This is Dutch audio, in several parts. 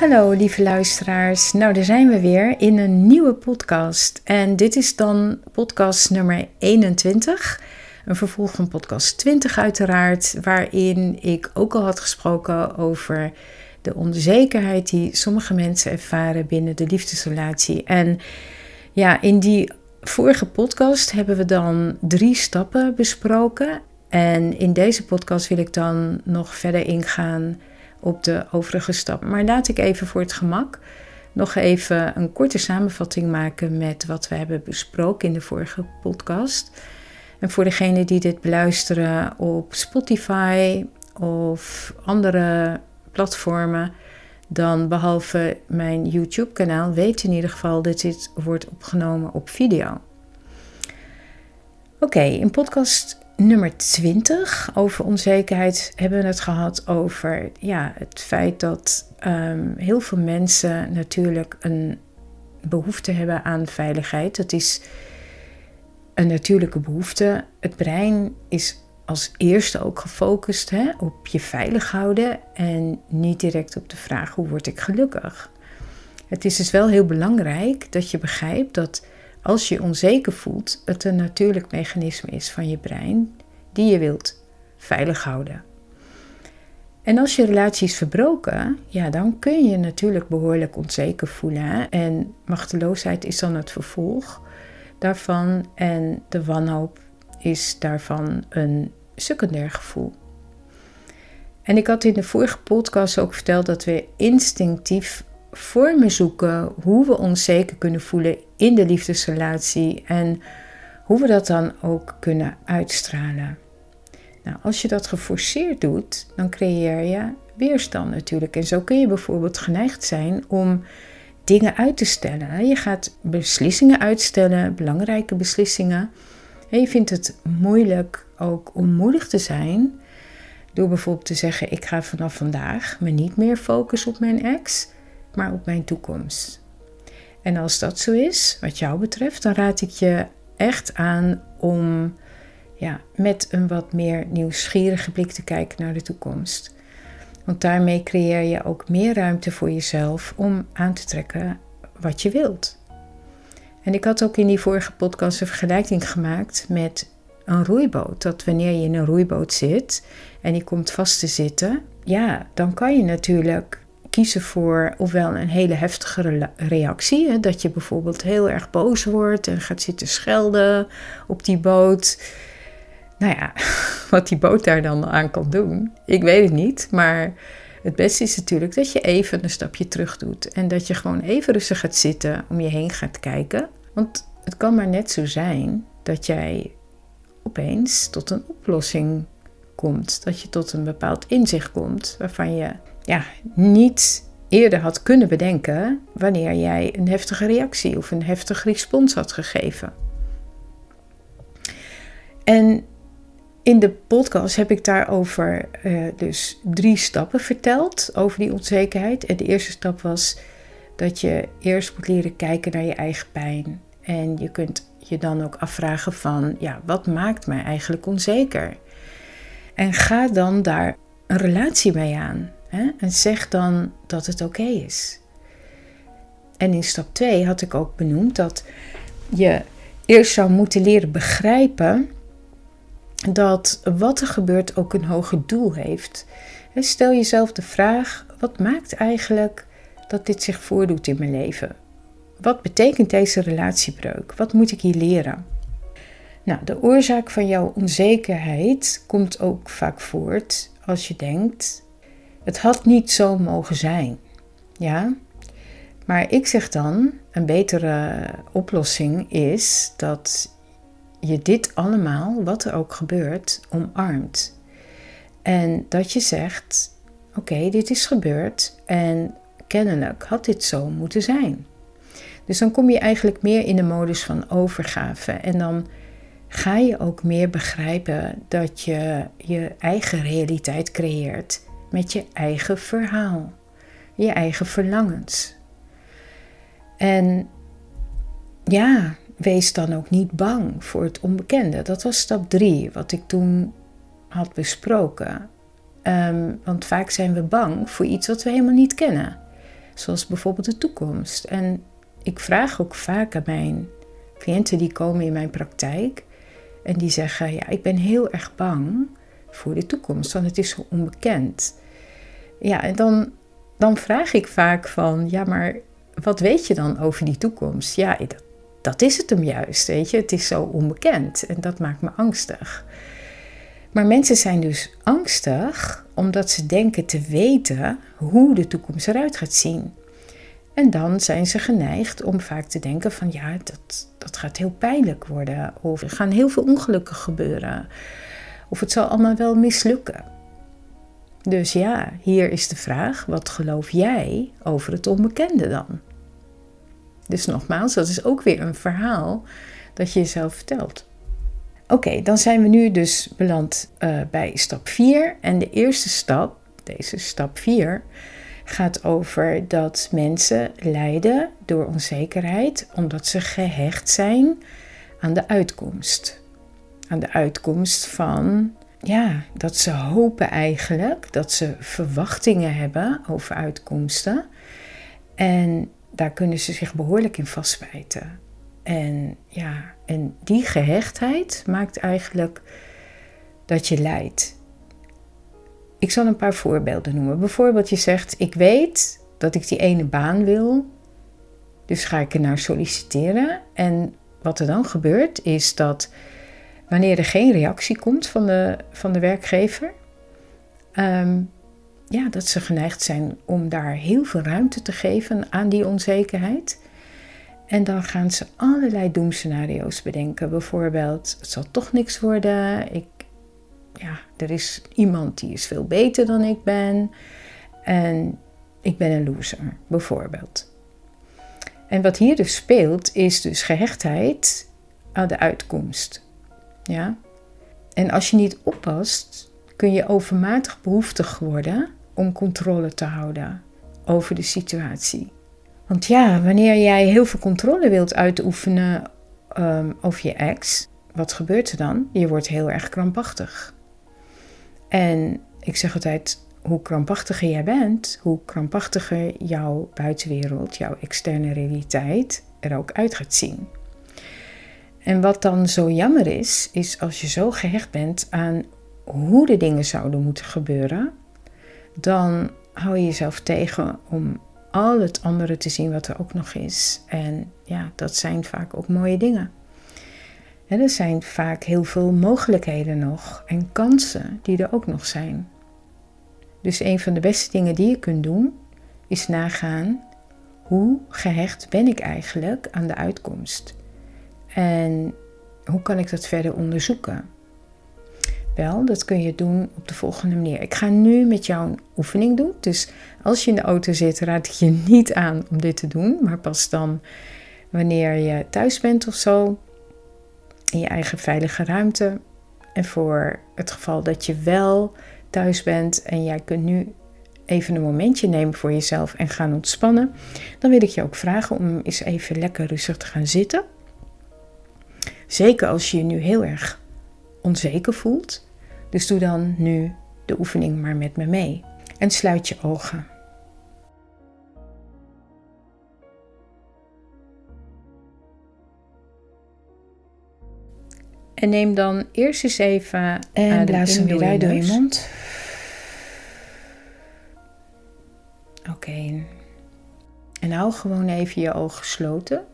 Hallo lieve luisteraars, nou daar zijn we weer in een nieuwe podcast. En dit is dan podcast nummer 21, een vervolg van podcast 20 uiteraard, waarin ik ook al had gesproken over de onzekerheid die sommige mensen ervaren binnen de liefdesrelatie. En ja, in die vorige podcast hebben we dan drie stappen besproken. En in deze podcast wil ik dan nog verder ingaan op de overige stappen. Maar laat ik even voor het gemak nog even een korte samenvatting maken met wat we hebben besproken in de vorige podcast. En voor degenen die dit beluisteren op Spotify of andere platformen, dan behalve mijn YouTube-kanaal, weet in ieder geval dat dit wordt opgenomen op video. Oké, in podcast nummer 20 over onzekerheid hebben we het gehad over ja, het feit dat ehm, heel veel mensen natuurlijk een behoefte hebben aan veiligheid. Dat is een natuurlijke behoefte. Het brein is als eerste ook gefocust hè, op je veilig houden en niet direct op de vraag hoe word ik gelukkig. Het is dus wel heel belangrijk dat je begrijpt dat als je onzeker voelt, het een natuurlijk mechanisme is van je brein die je wilt veilig houden. En als je relatie is verbroken, ja, dan kun je natuurlijk behoorlijk onzeker voelen. En machteloosheid is dan het vervolg daarvan. En de wanhoop is daarvan een secundair gevoel. En ik had in de vorige podcast ook verteld dat we instinctief vormen zoeken hoe we ons zeker kunnen voelen in de liefdesrelatie en hoe we dat dan ook kunnen uitstralen. Nou, als je dat geforceerd doet, dan creëer je weerstand natuurlijk. En zo kun je bijvoorbeeld geneigd zijn om dingen uit te stellen. Je gaat beslissingen uitstellen, belangrijke beslissingen. En je vindt het moeilijk ook om moedig te zijn. Door bijvoorbeeld te zeggen: Ik ga vanaf vandaag me niet meer focussen op mijn ex, maar op mijn toekomst. En als dat zo is, wat jou betreft, dan raad ik je echt aan om ja, met een wat meer nieuwsgierige blik te kijken naar de toekomst. Want daarmee creëer je ook meer ruimte voor jezelf om aan te trekken wat je wilt. En ik had ook in die vorige podcast een vergelijking gemaakt met een roeiboot. Dat wanneer je in een roeiboot zit en die komt vast te zitten, ja, dan kan je natuurlijk kiezen voor ofwel een hele heftige reactie. dat je bijvoorbeeld heel erg boos wordt en gaat zitten schelden op die boot. Nou ja, wat die boot daar dan aan kan doen, ik weet het niet. Maar het beste is natuurlijk dat je even een stapje terug doet. En dat je gewoon even rustig gaat zitten, om je heen gaat kijken. Want het kan maar net zo zijn dat jij opeens tot een oplossing komt. Dat je tot een bepaald inzicht komt waarvan je ja, niet eerder had kunnen bedenken wanneer jij een heftige reactie of een heftige respons had gegeven. En in de podcast heb ik daarover uh, dus drie stappen verteld over die onzekerheid. En de eerste stap was dat je eerst moet leren kijken naar je eigen pijn. En je kunt je dan ook afvragen van, ja, wat maakt mij eigenlijk onzeker? En ga dan daar een relatie mee aan. Hè? En zeg dan dat het oké is. En in stap 2 had ik ook benoemd dat je eerst zou moeten leren begrijpen dat wat er gebeurt ook een hoger doel heeft. Stel jezelf de vraag: wat maakt eigenlijk dat dit zich voordoet in mijn leven? Wat betekent deze relatiebreuk? Wat moet ik hier leren? Nou, de oorzaak van jouw onzekerheid komt ook vaak voort als je denkt: het had niet zo mogen zijn. Ja? Maar ik zeg dan: een betere oplossing is dat je dit allemaal, wat er ook gebeurt, omarmt. En dat je zegt: Oké, dit is gebeurd en kennelijk had dit zo moeten zijn. Dus dan kom je eigenlijk meer in de modus van overgave. En dan ga je ook meer begrijpen dat je je eigen realiteit creëert met je eigen verhaal, je eigen verlangens. En ja, wees dan ook niet bang voor het onbekende. Dat was stap drie, wat ik toen had besproken. Ehm, want vaak zijn we bang voor iets wat we helemaal niet kennen. Zoals bijvoorbeeld de toekomst. En ik vraag ook vaak aan mijn cliënten die komen in mijn praktijk. En die zeggen, ja, ik ben heel erg bang voor de toekomst, want het is zo onbekend. Ja, en dan, dan vraag ik vaak van, ja, maar wat weet je dan over die toekomst? Ja, dat, dat is het hem juist, weet je. Het is zo onbekend en dat maakt me angstig. Maar mensen zijn dus angstig omdat ze denken te weten hoe de toekomst eruit gaat zien. En dan zijn ze geneigd om vaak te denken van ja, dat, dat gaat heel pijnlijk worden. Of er gaan heel veel ongelukken gebeuren. Of het zal allemaal wel mislukken. Dus ja, hier is de vraag: wat geloof jij over het onbekende dan? Dus nogmaals, dat is ook weer een verhaal dat je jezelf vertelt. Oké, dan zijn we nu dus beland uh, bij stap 4. En de eerste stap, deze stap 4, gaat over dat mensen lijden door onzekerheid omdat ze gehecht zijn aan de uitkomst. Aan de uitkomst van, ja, dat ze hopen eigenlijk, dat ze verwachtingen hebben over uitkomsten. En daar kunnen ze zich behoorlijk in vastbijten. En ja, en die gehechtheid maakt eigenlijk dat je lijdt. Ik zal een paar voorbeelden noemen. Bijvoorbeeld, je zegt: Ik weet dat ik die ene baan wil, dus ga ik er naar solliciteren. En wat er dan gebeurt, is dat wanneer er geen reactie komt van de, van de werkgever, ehm, ja, dat ze geneigd zijn om daar heel veel ruimte te geven aan die onzekerheid. En dan gaan ze allerlei doemscenario's bedenken. Bijvoorbeeld, het zal toch niks worden. Ik, ja, er is iemand die is veel beter dan ik ben. En ik ben een loser, bijvoorbeeld. En wat hier dus speelt, is dus gehechtheid aan de uitkomst. Ja? En als je niet oppast, kun je overmatig behoeftig worden om controle te houden over de situatie. Want ja, wanneer jij heel veel controle wilt uitoefenen um, over je ex, wat gebeurt er dan? Je wordt heel erg krampachtig. En ik zeg altijd, hoe krampachtiger jij bent, hoe krampachtiger jouw buitenwereld, jouw externe realiteit er ook uit gaat zien. En wat dan zo jammer is, is als je zo gehecht bent aan hoe de dingen zouden moeten gebeuren, dan hou je jezelf tegen om al het andere te zien wat er ook nog is. En ja, dat zijn vaak ook mooie dingen. En er zijn vaak heel veel mogelijkheden nog en kansen die er ook nog zijn. Dus een van de beste dingen die je kunt doen is nagaan hoe gehecht ben ik eigenlijk aan de uitkomst? En hoe kan ik dat verder onderzoeken? Wel, dat kun je doen op de volgende manier. Ik ga nu met jou een oefening doen. Dus als je in de auto zit, raad ik je niet aan om dit te doen. Maar pas dan wanneer je thuis bent of zo. In je eigen veilige ruimte. En voor het geval dat je wel thuis bent en jij kunt nu even een momentje nemen voor jezelf en gaan ontspannen, dan wil ik je ook vragen om eens even lekker rustig te gaan zitten. Zeker als je je nu heel erg onzeker voelt. Dus doe dan nu de oefening maar met me mee. En sluit je ogen. En neem dan eerst eens even en blaas hem weer uit door je mond. Oké. En hou gewoon even je ogen gesloten.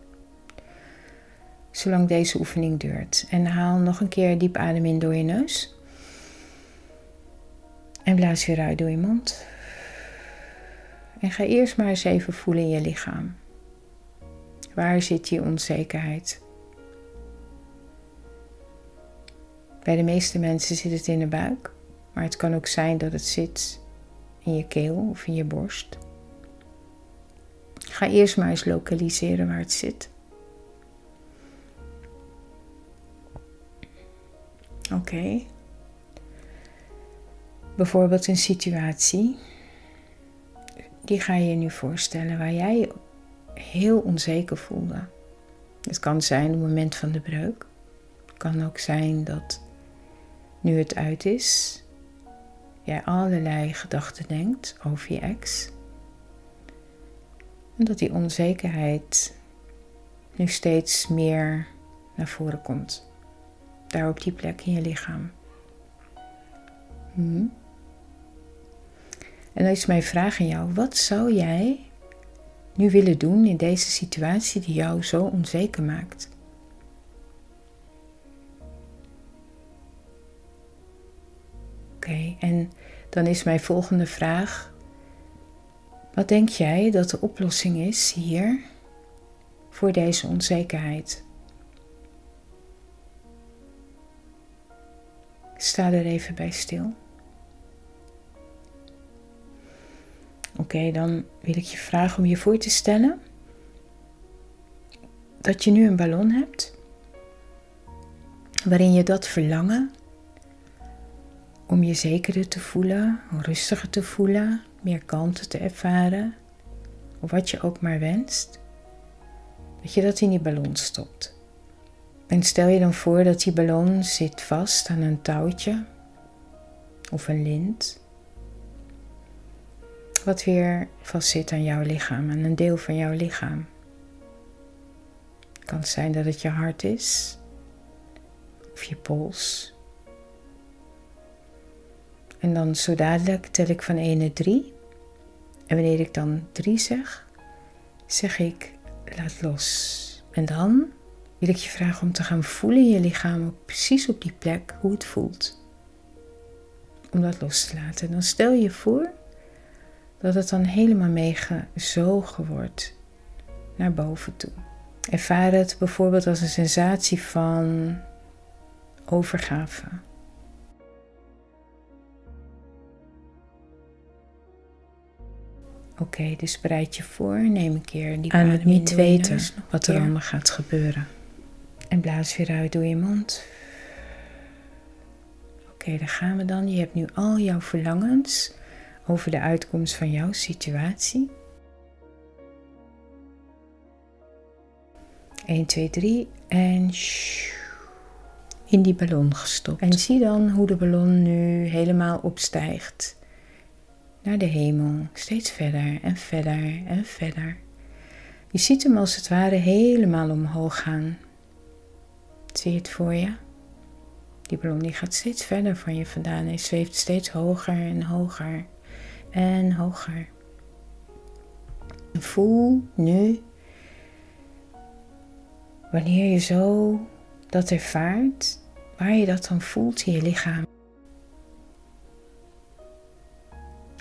Zolang deze oefening duurt. En haal nog een keer diep adem in door je neus. En blaas weer uit door je mond. En ga eerst maar eens even voelen in je lichaam. Waar zit die onzekerheid? Bij de meeste mensen zit het in de buik, maar het kan ook zijn dat het zit in je keel of in je borst. Ga eerst maar eens lokaliseren waar het zit. Oké. Bijvoorbeeld een situatie. Die ga je je nu voorstellen waar jij je heel onzeker voelde. Het kan zijn het moment van de breuk. Het kan ook zijn dat nu het uit is, jij allerlei gedachten denkt over je ex. En dat die onzekerheid nu steeds meer naar voren komt. Op die plek in je lichaam. Hmm. En dan is mijn vraag aan jou: wat zou jij nu willen doen in deze situatie die jou zo onzeker maakt? Oké, en dan is mijn volgende vraag: wat denk jij dat de oplossing is hier voor deze onzekerheid? Sta er even bij stil. Oké, dan wil ik je vragen om je voor te stellen dat je nu een ballon hebt waarin je dat verlangen om je zekerder te voelen, rustiger te voelen, meer kalmte te ervaren, of wat je ook maar wenst, dat je dat in die ballon stopt. En stel je dan voor dat die ballon zit vast aan een touwtje of een lint, wat weer vastzit aan jouw lichaam, aan een deel van jouw lichaam. Het kan zijn dat het je hart is, of je pols, en dan zo dadelijk tel ik van 1 naar 3. En wanneer ik dan 3 zeg, zeg ik laat los. En dan wil ik je vragen om te gaan voelen in je lichaam, precies op die plek, hoe het voelt. Om dat los te laten. En dan stel je voor dat het dan helemaal meegezogen wordt naar boven toe. Ervaar het bijvoorbeeld als een sensatie van overgave. Oké, dus bereid je voor. Neem een keer die Aan het niet weten wat er allemaal gaat gebeuren. En blaas weer uit door je mond. Oké, daar gaan we dan. Je hebt nu al jouw verlangens over de uitkomst van jouw situatie. 1, 2, 3 en in die ballon gestopt. En zie dan hoe de ballon nu helemaal opstijgt naar de hemel, steeds verder en verder en verder. Je ziet hem als het ware helemaal omhoog gaan. Zie het voor je? Die ballon die gaat steeds verder van je vandaan en zweeft steeds hoger en hoger en hoger. Voel nu, wanneer je zo dat ervaart, waar je dat dan voelt in je lichaam.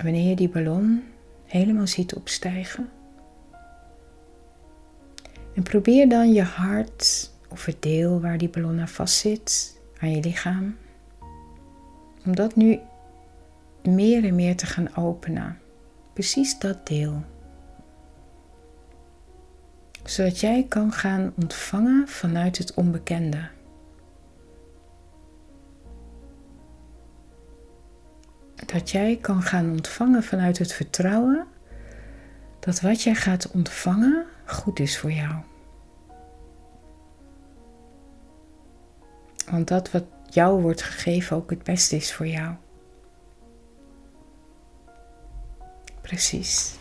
wanneer je die ballon helemaal ziet opstijgen. En probeer dan je hart of het deel waar die ballon aan vast zit, aan je lichaam, om dat nu meer en meer te gaan openen. Precies dat deel. Zodat jij kan gaan ontvangen vanuit het onbekende. dat jij kan gaan ontvangen vanuit het vertrouwen dat wat jij gaat ontvangen goed is voor jou. Want dat wat jou wordt gegeven ook het beste is voor jou. Precies.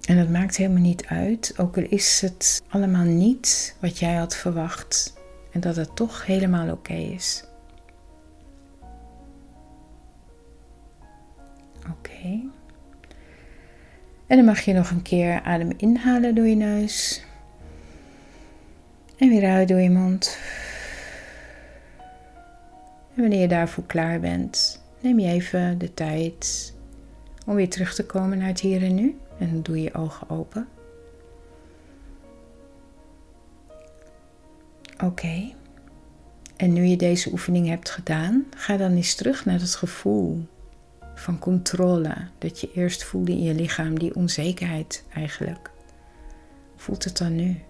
En het maakt helemaal niet uit, ook al is het allemaal niet wat jij had verwacht. En dat het toch helemaal oké is. Oké. En dan mag je nog een keer adem inhalen door je neus. En weer uit door je mond. En wanneer je daarvoor klaar bent, neem je even de tijd om weer terug te komen naar het hier en nu. En doe je ogen open. Oké. En nu je deze oefening hebt gedaan, ga dan eens terug naar het gevoel van controle. Dat je eerst voelde in je lichaam die onzekerheid eigenlijk. Voelt het dan nu?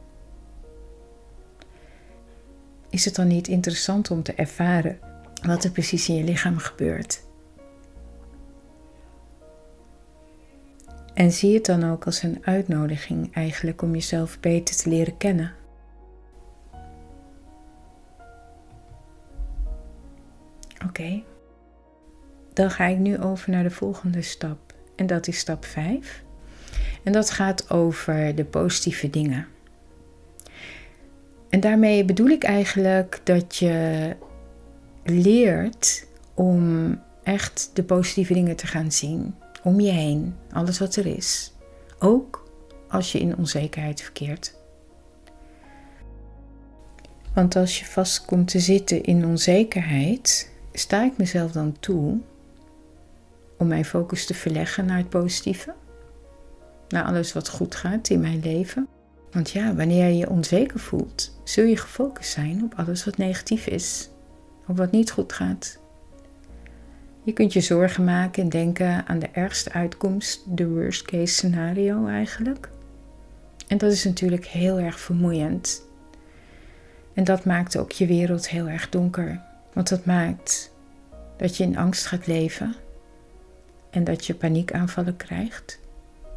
Is het dan niet interessant om te ervaren wat er precies in je lichaam gebeurt? En zie het dan ook als een uitnodiging eigenlijk om jezelf beter te leren kennen. Oké, dan ga ik nu over naar de volgende stap. En dat is stap 5. En dat gaat over de positieve dingen. En daarmee bedoel ik eigenlijk dat je leert om echt de positieve dingen te gaan zien om je heen, alles wat er is. Ook als je in onzekerheid verkeert. Want als je vast komt te zitten in onzekerheid, sta ik mezelf dan toe om mijn focus te verleggen naar het positieve, naar alles wat goed gaat in mijn leven. Want ja, wanneer je je onzeker voelt, zul je gefocust zijn op alles wat negatief is, op wat niet goed gaat. Je kunt je zorgen maken en denken aan de ergste uitkomst, de worst case scenario eigenlijk. En dat is natuurlijk heel erg vermoeiend. En dat maakt ook je wereld heel erg donker. Want dat maakt dat je in angst gaat leven en dat je paniekaanvallen krijgt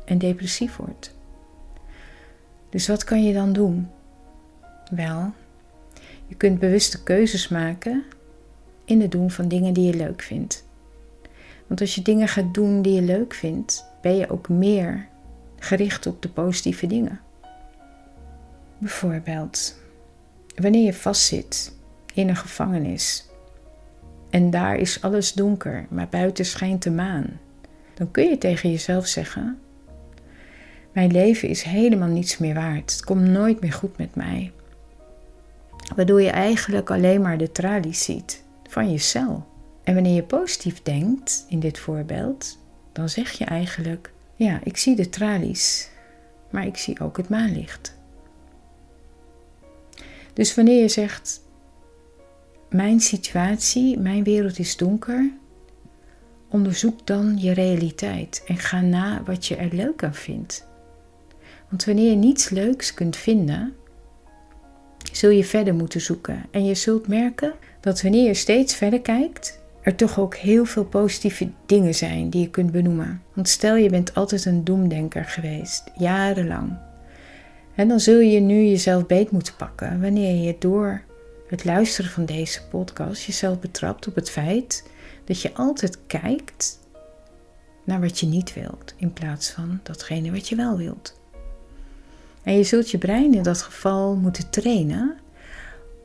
en depressief wordt. Dus wat kan je dan doen? Wel, je kunt bewuste keuzes maken in het doen van dingen die je leuk vindt. Want als je dingen gaat doen die je leuk vindt, ben je ook meer gericht op de positieve dingen. Bijvoorbeeld, wanneer je vastzit in een gevangenis en daar is alles donker, maar buiten schijnt de maan, dan kun je tegen jezelf zeggen: Mijn leven is helemaal niets meer waard. Het komt nooit meer goed met mij. Waardoor je eigenlijk alleen maar de tralies ziet van je cel. En wanneer je positief denkt, in dit voorbeeld, dan zeg je eigenlijk: Ja, ik zie de tralies, maar ik zie ook het maanlicht. Dus wanneer je zegt: Mijn situatie, mijn wereld is donker, onderzoek dan je realiteit en ga na wat je er leuk aan vindt. Want wanneer je niets leuks kunt vinden, zul je verder moeten zoeken. En je zult merken dat wanneer je steeds verder kijkt, er toch ook heel veel positieve dingen zijn die je kunt benoemen. Want stel je bent altijd een doemdenker geweest, jarenlang. En dan zul je nu jezelf beet moeten pakken wanneer je door het luisteren van deze podcast jezelf betrapt op het feit dat je altijd kijkt naar wat je niet wilt in plaats van datgene wat je wel wilt. En je zult je brein in dat geval moeten trainen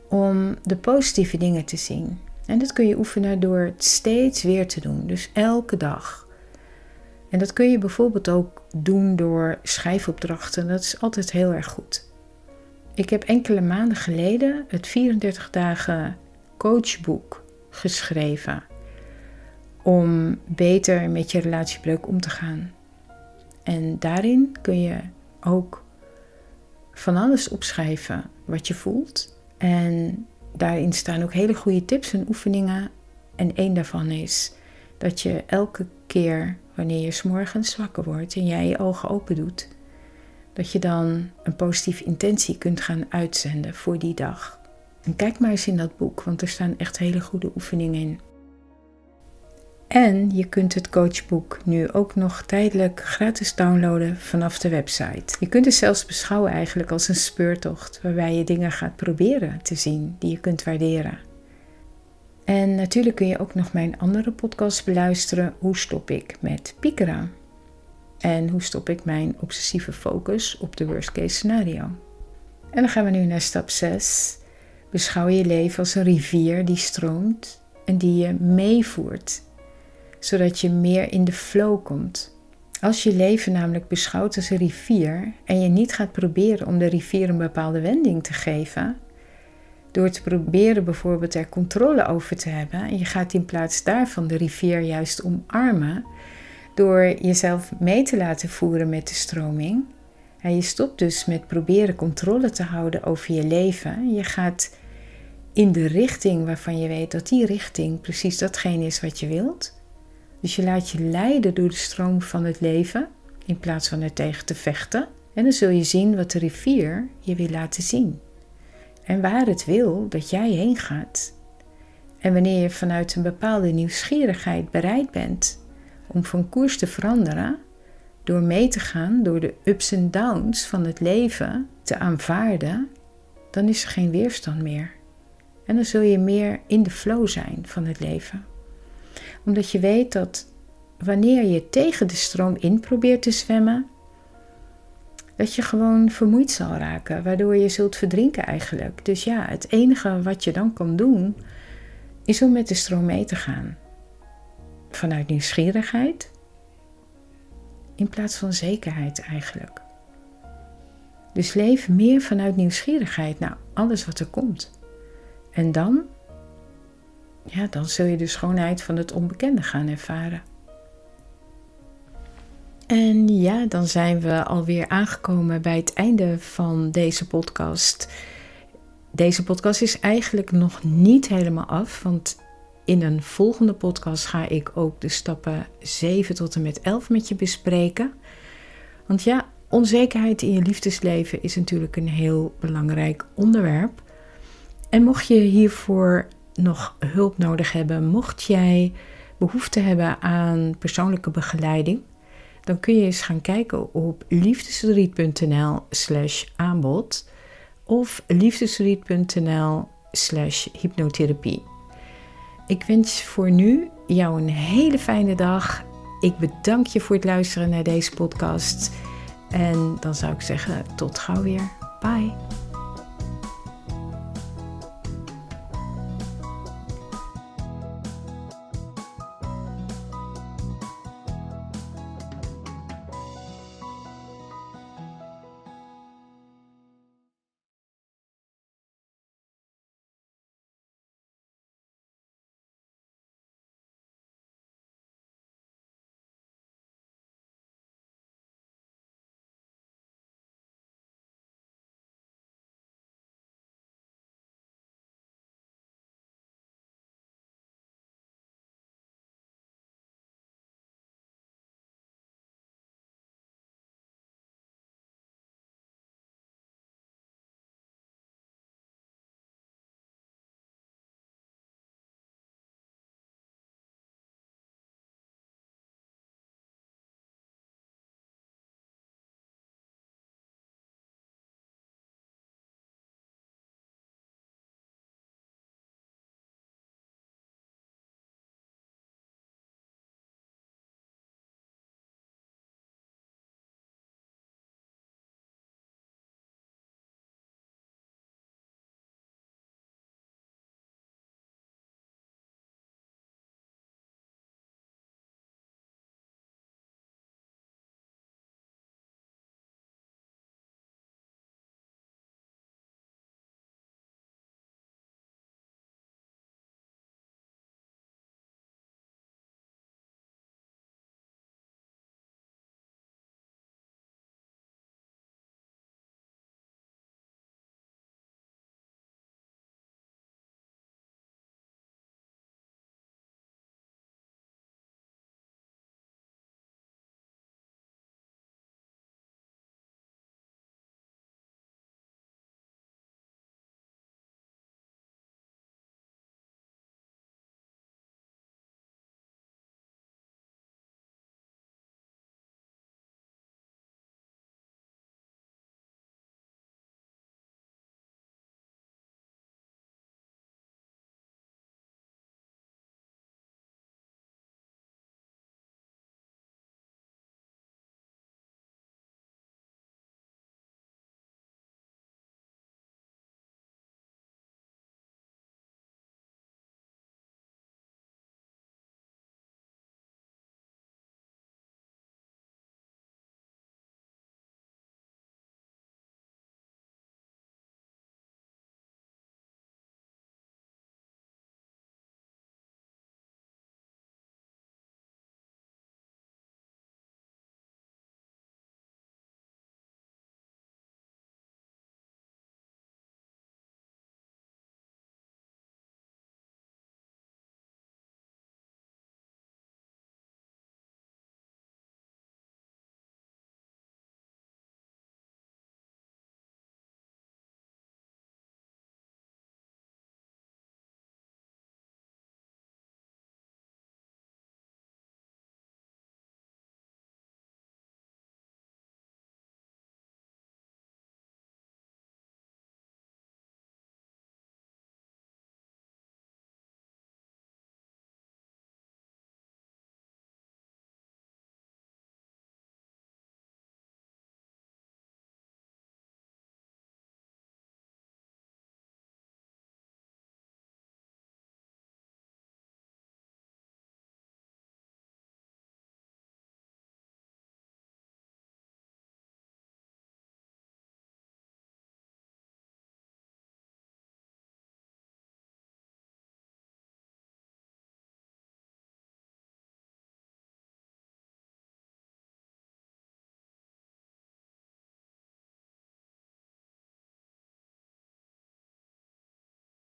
om de positieve dingen te zien. En dat kun je oefenen door het steeds weer te doen, dus elke dag. En dat kun je bijvoorbeeld ook doen door schrijfopdrachten, dat is altijd heel erg goed. Ik heb enkele maanden geleden het 34 dagen coachboek geschreven om beter met je relatiebreuk om te gaan. En daarin kun je ook van alles opschrijven wat je voelt. En daarin staan ook hele goede tips en oefeningen. En één daarvan is dat je elke keer wanneer je s'morgens wakker wordt en jij je ogen open doet, dat je dan een positieve intentie kunt gaan uitzenden voor die dag. En kijk maar eens in dat boek, want er staan echt hele goede oefeningen in. En je kunt het coachboek nu ook nog tijdelijk gratis downloaden vanaf de website. Je kunt het zelfs beschouwen eigenlijk als een speurtocht waarbij je dingen gaat proberen te zien die je kunt waarderen. En natuurlijk kun je ook nog mijn andere podcast beluisteren. Hoe stop ik met piekeren? En hoe stop ik mijn obsessieve focus op de worst case scenario? En dan gaan we nu naar stap 6. Beschouw je leven als een rivier die stroomt en die je meevoert zodat je meer in de flow komt. Als je leven namelijk beschouwt als een rivier en je niet gaat proberen om de rivier een bepaalde wending te geven, door te proberen bijvoorbeeld er controle over te hebben en je gaat in plaats daarvan de rivier juist omarmen door jezelf mee te laten voeren met de stroming. En je stopt dus met proberen controle te houden over je leven. Je gaat in de richting waarvan je weet dat die richting precies datgene is wat je wilt Dus je laat je leiden door de stroom van het leven in plaats van er tegen te vechten. En dan zul je zien wat de rivier je wil laten zien. En waar het wil dat jij heen gaat. En wanneer je vanuit een bepaalde nieuwsgierigheid bereid bent om van koers te veranderen, door mee te gaan door de ups en downs van het leven te aanvaarden, dan is er geen weerstand meer. En dan zul je meer in de flow zijn van het leven. Omdat je weet dat wanneer je tegen de stroom in probeert te zwemmen, dat je gewoon vermoeid zal raken, waardoor je zult verdrinken eigenlijk. Dus ja, het enige wat je dan kan doen, is om met de stroom mee te gaan. Vanuit nieuwsgierigheid, in plaats van zekerheid eigenlijk. Dus leef meer vanuit nieuwsgierigheid naar alles wat er komt. En dan, ja, dan zul je de schoonheid van het onbekende gaan ervaren. En ja, dan zijn we alweer aangekomen bij het einde van deze podcast. Deze podcast is eigenlijk nog niet helemaal af, want in een volgende podcast ga ik ook de stappen 7 tot en met 11 met je bespreken. Want ja, onzekerheid in je liefdesleven is natuurlijk een heel belangrijk onderwerp. En mocht je hiervoor nog hulp nodig hebben, mocht jij behoefte hebben aan persoonlijke begeleiding, dan kun je eens gaan kijken op liefdesverdriet.nl slash aanbod of liefdesverdriet.nl slash hypnotherapie. Ik wens voor nu jou een hele fijne dag. Ik bedank je voor het luisteren naar deze podcast. En dan zou ik zeggen, tot gauw weer. Bye.